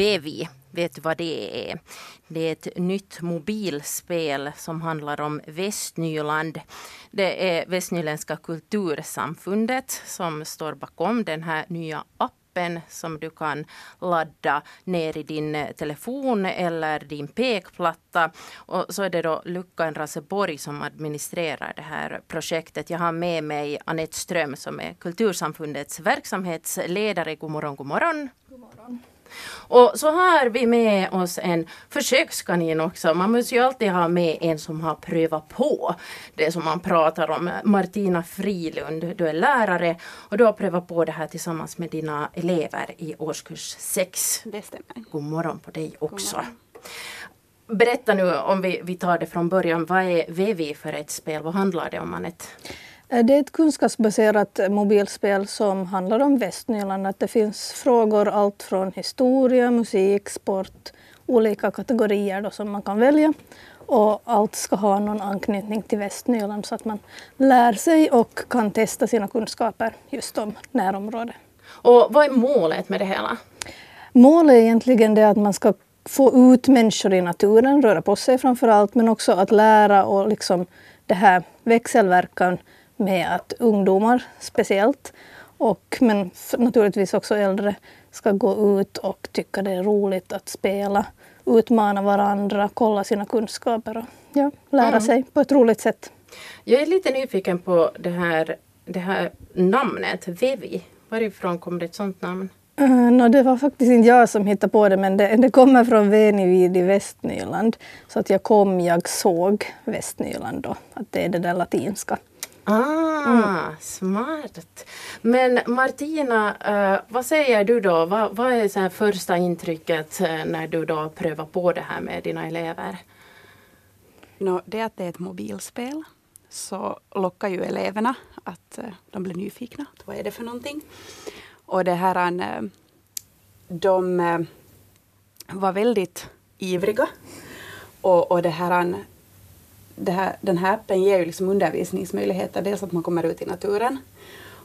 Vevi. Vet du vad det är? Det är ett nytt mobilspel som handlar om Västnyland. Det är Västnyländska kultursamfundet som står bakom den här nya appen som du kan ladda ner i din telefon eller din pekplatta. Och så är det då Luckan Raseborg som administrerar det här projektet. Jag har med mig Anette Ström som är Kultursamfundets verksamhetsledare. God morgon, god morgon. God morgon. Och så har vi med oss en försökskanin också. Man måste ju alltid ha med en som har prövat på det som man pratar om. Martina Frilund, du är lärare och du har prövat på det här tillsammans med dina elever i årskurs 6. Det stämmer. God morgon på dig också. Berätta nu om vi, vi tar det från början. Vad är VV för ett spel? Vad handlar det om Anette? Det är ett kunskapsbaserat mobilspel som handlar om Västnyland. Att det finns frågor allt från historia, musik, sport, olika kategorier då som man kan välja. Och allt ska ha någon anknytning till Västnyland så att man lär sig och kan testa sina kunskaper just om närområdet. Och vad är målet med det hela? Målet är egentligen det att man ska få ut människor i naturen, röra på sig framför allt, men också att lära och liksom det här växelverkan med att ungdomar speciellt, och, men naturligtvis också äldre, ska gå ut och tycka det är roligt att spela, utmana varandra, kolla sina kunskaper och ja, lära mm. sig på ett roligt sätt. Jag är lite nyfiken på det här, det här namnet, Vevi. Varifrån kom det ett sånt namn? Uh, no, det var faktiskt inte jag som hittade på det men det, det kommer från Venivid i Västnyland. Så att jag kom, jag såg Västnyland då, att det är det där latinska. Ah, mm. smart. Men Martina, uh, vad säger du då? Vad, vad är så första intrycket uh, när du då prövar på det här med dina elever? No, det att det är ett mobilspel så lockar ju eleverna att uh, de blir nyfikna. Vad är det för någonting? Och det här, de var väldigt ivriga. Och, och det här här, den här appen ger ju liksom undervisningsmöjligheter. Dels att man kommer ut i naturen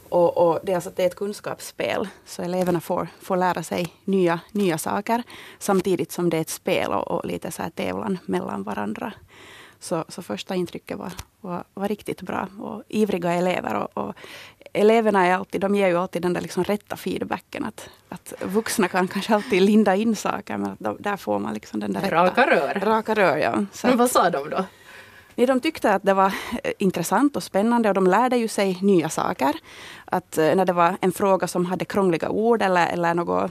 och, och dels att det är ett kunskapsspel. Så eleverna får, får lära sig nya, nya saker samtidigt som det är ett spel och, och lite så här tävlan mellan varandra. Så, så första intrycket var, var, var, riktigt bra. Och ivriga elever. Och, och, eleverna är alltid, de ger ju alltid den där liksom rätta feedbacken. Att, att vuxna kan kanske alltid linda in saker men att de, där får man liksom den där rätta, Raka rör. Raka rör ja. Så men vad sa de då? Nej, de tyckte att det var eh, intressant och spännande och de lärde ju sig nya saker. Att eh, när det var en fråga som hade krångliga ord eller, eller något,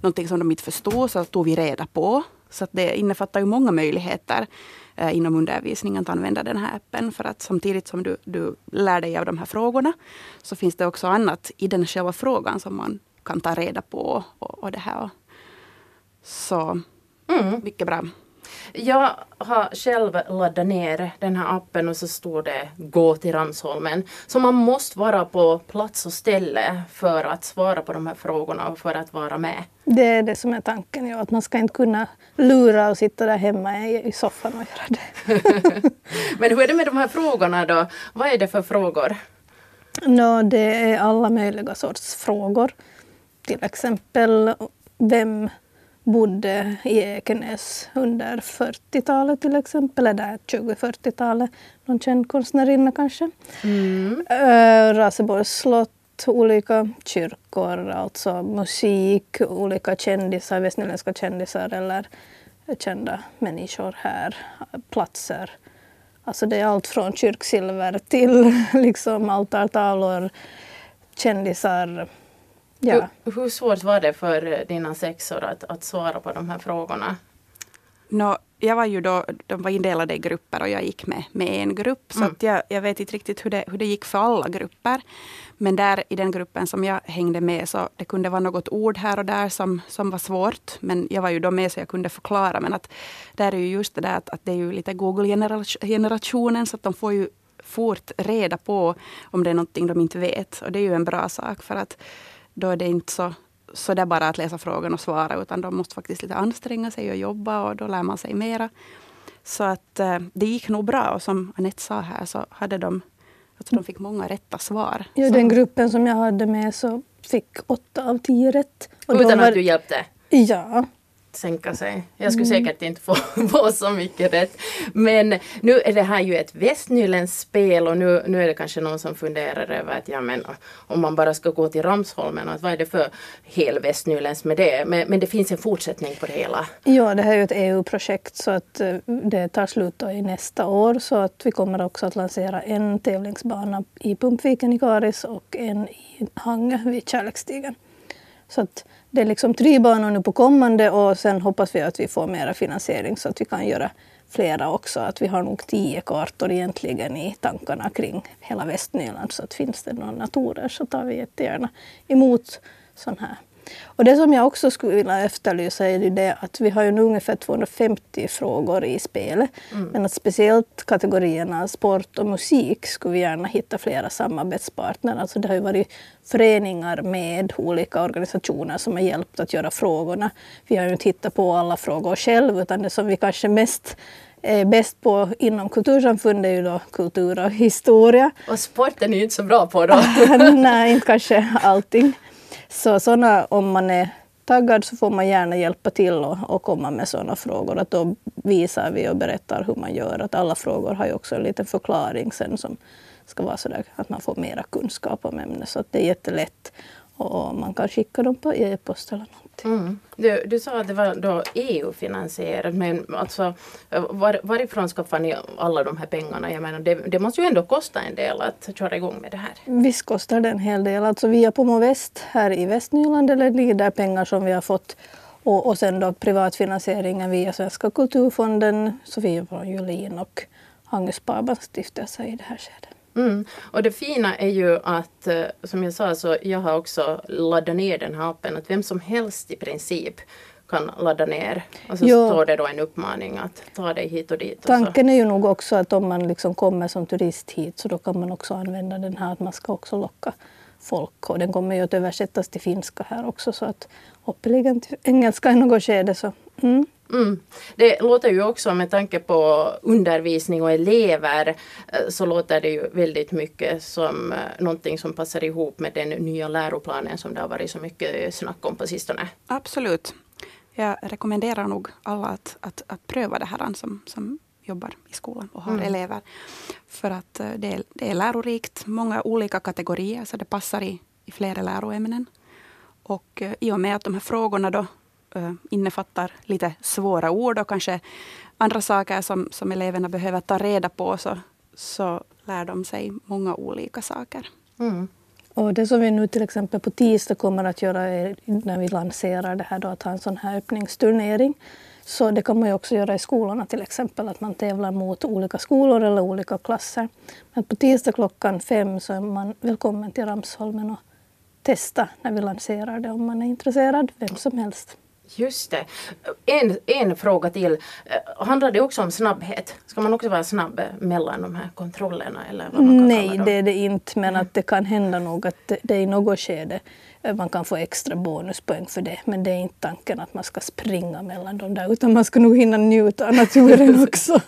någonting som de inte förstod så tog vi reda på. Så det innefattar ju många möjligheter eh, inom undervisningen att använda den här appen. För att samtidigt som du, du lär dig av de här frågorna så finns det också annat i den själva frågan som man kan ta reda på. Och, och det här. Så mm. mycket bra. Jag har själv laddat ner den här appen och så står det Gå till Ransholmen. Så man måste vara på plats och ställe för att svara på de här frågorna och för att vara med. Det är det som är tanken, ja. Att man ska inte kunna lura och sitta där hemma i soffan och göra det. Men hur är det med de här frågorna då? Vad är det för frågor? No, det är alla möjliga sorts frågor. Till exempel vem bodde i Ekenäs under 40-talet till exempel, eller 20-40-talet. Någon känd konstnärinna kanske. Mm. Äh, Raseborgs slott, olika kyrkor, alltså musik, olika kändisar, västnyländska kändisar eller kända människor här, platser. Alltså det är allt från kyrksilver till liksom altartavlor, kändisar, Ja. Hur, hur, svårt var det för dina sexor att, att svara på de här frågorna? No, jag var ju då, de var indelade i grupper och jag gick med, med en grupp. Så mm. att jag, jag vet inte riktigt hur det, hur det gick för alla grupper. Men där i den gruppen som jag hängde med så det kunde vara något ord här och där som, som var svårt. Men jag var ju då med så jag kunde förklara. Men att där är ju just det där att, att det är ju lite Google-generationen så att de får ju fort reda på om det är någonting de inte vet. Och det är ju en bra sak för att då är det inte så, så där bara att läsa frågan och svara, utan de måste faktiskt lite anstränga sig och jobba och då lär man sig mera. Så att eh, det gick nog bra och som Anette sa här så hade de, alltså de fick många rätta svar. Ja, den gruppen som jag hade med så fick åtta av tio rätt. Och Utan var, att du hjälpte? Ja. Sänka sig. Jag skulle mm. säkert inte få, få så mycket rätt. Men nu är det här ju ett västnyländskt spel och nu, nu är det kanske någon som funderar över att ja men om man bara ska gå till Ramsholmen, att vad är det för hel västnyländskt med det? Men, men det finns en fortsättning på det hela. Ja, det här är ju ett EU-projekt så att eh, det tar slut i nästa år så att vi kommer också att lansera en tävlingsbana i Pumpviken i Karis och en i Hangö vid Kärleksstigen. Så att det är liksom tre banor nu på kommande och sen hoppas vi att vi får mera finansiering så att vi kan göra flera också. Att vi har nog tio kartor egentligen i tankarna kring hela Västnyland. Så att finns det några naturer så tar vi jättegärna emot sådana här och det som jag också skulle vilja efterlysa är det att vi har ju nu ungefär 250 frågor i spelet. Mm. Men att speciellt kategorierna sport och musik skulle vi gärna hitta flera samarbetspartner. Alltså det har ju varit föreningar med olika organisationer som har hjälpt att göra frågorna. Vi har ju inte hittat på alla frågor själv utan det som vi kanske mest är bäst på inom kultursamfundet är ju då kultur och historia. Och sporten är ju inte så bra på då. Nej, inte kanske allting. Så såna, om man är taggad så får man gärna hjälpa till och, och komma med sådana frågor. Att då visar vi och berättar hur man gör. Att alla frågor har ju också en liten förklaring sen som ska vara sådär att man får mera kunskap om ämnet. Så att det är jättelätt och man kan skicka dem på e-post eller någonting. Mm. Du, du sa att det var då EU-finansierat men alltså var, varifrån skaffar ni alla de här pengarna? Jag menar, det, det, måste ju ändå kosta en del att köra igång med det här. Visst kostar det en hel del. Alltså via Pomo Väst här i Västnyland eller ligger där pengar som vi har fått och, och sen då privatfinansieringen via Svenska kulturfonden, Sofia från Julin och Hangö Sparbanks stiftelse i det här skedet. Mm. Och det fina är ju att, eh, som jag sa, så jag har också laddat ner den här appen. Att vem som helst i princip kan ladda ner. Och så jo. står det då en uppmaning att ta dig hit och dit. Tanken är ju nog också att om man liksom kommer som turist hit så då kan man också använda den här att man ska också locka folk. Och den kommer ju att översättas till finska här också så att hoppeligen till engelska i något skede så mm. Mm. Det låter ju också med tanke på undervisning och elever eh, så låter det ju väldigt mycket som eh, någonting som passar ihop med den nya läroplanen som det har varit så mycket snack om på sistone. Absolut. Jag rekommenderar nog alla att, att, att pröva det här som, som jobbar i skolan och har mm. elever. För att eh, det är, det är lärorikt, många olika kategorier så det passar i, i flera läroämnen. Och i och med att de här frågorna då uh, innefattar lite svåra ord och kanske andra saker som, som eleverna behöver ta reda på så, så lär de sig många olika saker. Mm. Och det som vi nu till exempel på tisdag kommer att göra är när vi lanserar det här då, att ha en sån här öppningsturnering. Så det kan man ju också göra i skolorna till exempel, att man tävlar mot olika skolor eller olika klasser. Men på tisdag klockan fem så är man välkommen till Ramsholmen och testa när vi lanserar det om man är intresserad, vem som helst. Just det. En, en fråga till. Eh, handlar det också om snabbhet? Ska man också vara snabb mellan de här kontrollerna? Eller vad man kan Nej, det är det inte. Men mm. att det kan hända nog att det i något skede eh, man kan få extra bonuspoäng för det. Men det är inte tanken att man ska springa mellan dem där utan man ska nog hinna njuta av naturen också.